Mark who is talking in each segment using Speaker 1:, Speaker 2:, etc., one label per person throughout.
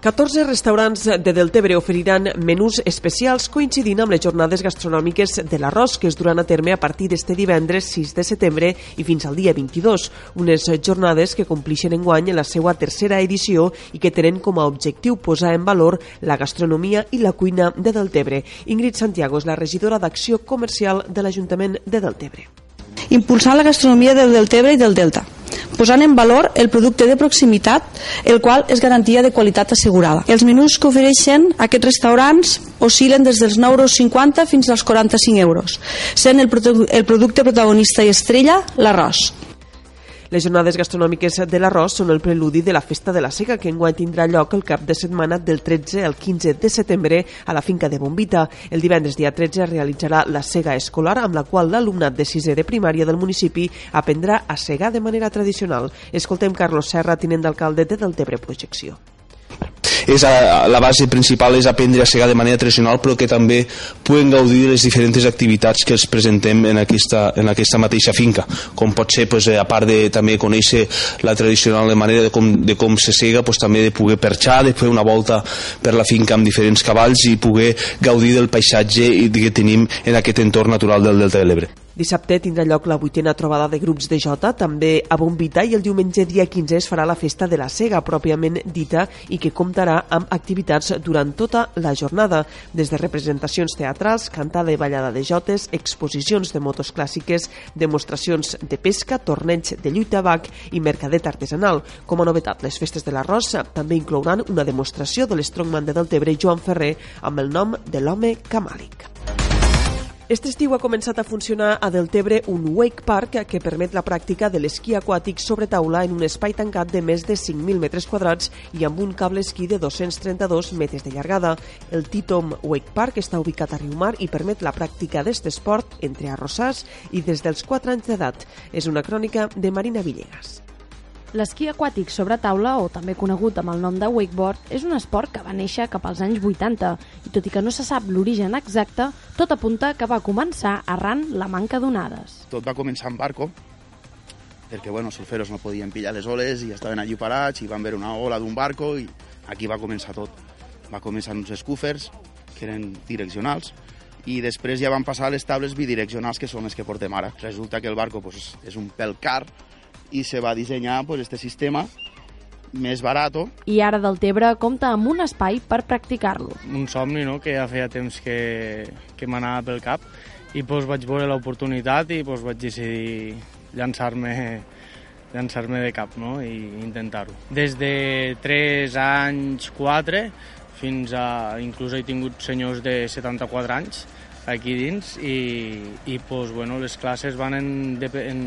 Speaker 1: 14 restaurants de Deltebre oferiran menús especials coincidint amb les jornades gastronòmiques de l'arròs que es duran a terme a partir d'este divendres 6 de setembre i fins al dia 22, unes jornades que complixen enguany en la seva tercera edició i que tenen com a objectiu posar en valor la gastronomia i la cuina de Deltebre. Ingrid Santiago és la regidora d'Acció Comercial de l'Ajuntament de Deltebre.
Speaker 2: Impulsar la gastronomia del Deltebre i del Delta posant en valor el producte de proximitat, el qual és garantia de qualitat assegurada. Els menús que ofereixen aquests restaurants oscil·len des dels 9,50 euros fins als 45 euros, sent el, el producte protagonista i estrella l'arròs.
Speaker 1: Les jornades gastronòmiques de l'arròs són el preludi de la Festa de la Sega, que enguany tindrà lloc el cap de setmana del 13 al 15 de setembre a la finca de Bombita. El divendres dia 13 es realitzarà la Sega escolar, amb la qual l'alumnat de sisè de primària del municipi aprendrà a segar de manera tradicional. Escoltem Carlos Serra, tinent d'alcalde de Deltebre Projecció
Speaker 3: és a, la base principal és aprendre a segar de manera tradicional però que també puguen gaudir les diferents activitats que els presentem en aquesta, en aquesta mateixa finca com pot ser pues, a part de també conèixer la tradicional de manera de com, de com se sega pues, també de poder perxar de fer una volta per la finca amb diferents cavalls i poder gaudir del paisatge que tenim en aquest entorn natural del Delta de l'Ebre.
Speaker 1: Dissabte tindrà lloc la vuitena trobada de grups de Jota, també a Bombita, i el diumenge dia 15 es farà la festa de la Sega, pròpiament dita, i que comptarà amb activitats durant tota la jornada, des de representacions teatrals, cantada i ballada de jotes, exposicions de motos clàssiques, demostracions de pesca, torneig de lluita bac i mercadet artesanal. Com a novetat, les festes de l'arròs també inclouran una demostració de l'estrongman de Deltebre Joan Ferrer amb el nom de l'home camàlic. Este estiu ha començat a funcionar a Deltebre un wake park que permet la pràctica de l'esquí aquàtic sobre taula en un espai tancat de més de 5.000 metres quadrats i amb un cable esquí de 232 metres de llargada. El Titom Wake Park està ubicat a Riumar i permet la pràctica d'este esport entre arrossars i des dels 4 anys d'edat. És una crònica de Marina Villegas.
Speaker 4: L'esquí aquàtic sobre taula, o també conegut amb el nom de wakeboard, és un esport que va néixer cap als anys 80 i tot i que no se sap l'origen exacte, tot apunta que va començar arran la manca d'onades.
Speaker 5: Tot va començar en barco, perquè bueno, surferos no podien pillar les oles i estaven allí parats i van veure una ola d'un barco i aquí va començar tot. Va començar uns scoofers, que eren direccionals, i després ja van passar les tables bidireccionals, que són les que portem ara. Resulta que el barco pues, és un pèl car, i se va dissenyar pues, este sistema més barat.
Speaker 4: I ara Deltebre compta amb un espai per practicar-lo.
Speaker 6: Un somni no? que ja feia temps que, que m'anava pel cap i pues, vaig veure l'oportunitat i pues, vaig decidir llançar-me llançar-me de cap no? i intentar-ho. Des de 3 anys, 4, fins a... inclús he tingut senyors de 74 anys aquí dins i, i pues, bueno, les classes van en, en,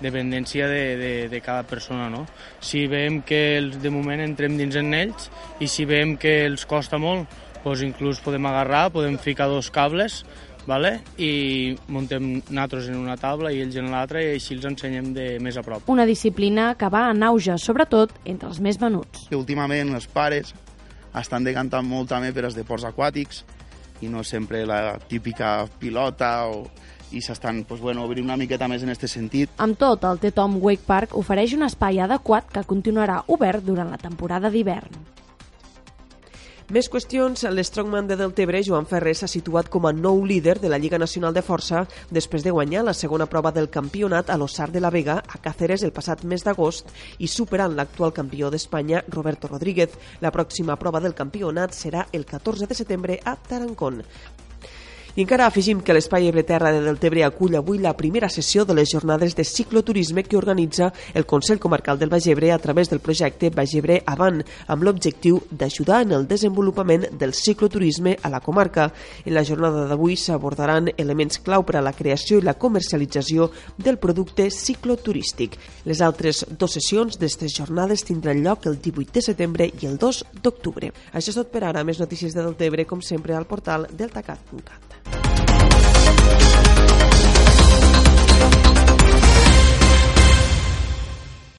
Speaker 6: dependència de, de, de cada persona. No? Si veiem que els, de moment entrem dins en ells i si veiem que els costa molt, doncs inclús podem agarrar, podem ficar dos cables vale? i muntem nosaltres en una taula i ells en l'altra i així els ensenyem de més a prop.
Speaker 4: Una disciplina que va en auge, sobretot entre els més venuts.
Speaker 5: Que últimament els pares estan decantant molt també per als deports aquàtics i no sempre la típica pilota o i s'estan pues, bueno, obrint una miqueta més en aquest sentit.
Speaker 4: Amb tot, el Tetom Wake Park ofereix un espai adequat que continuarà obert durant la temporada d'hivern.
Speaker 1: Més qüestions, l'Strongman de Deltebre, Joan Ferrer, s'ha situat com a nou líder de la Lliga Nacional de Força després de guanyar la segona prova del campionat a l'Ossar de la Vega a Cáceres el passat mes d'agost i superant l'actual campió d'Espanya, Roberto Rodríguez. La pròxima prova del campionat serà el 14 de setembre a Tarancón. I encara afegim que l'Espai Ebreterra de Deltebre acull avui la primera sessió de les jornades de cicloturisme que organitza el Consell Comarcal del Bagebre a través del projecte Bagebre Avant, amb l'objectiu d'ajudar en el desenvolupament del cicloturisme a la comarca. En la jornada d'avui s'abordaran elements clau per a la creació i la comercialització del producte cicloturístic. Les altres dues sessions d'aquestes jornades tindran lloc el 18 de setembre i el 2 d'octubre. Això és tot per ara. Més notícies de Deltebre, com sempre, al portal deltacat.cat.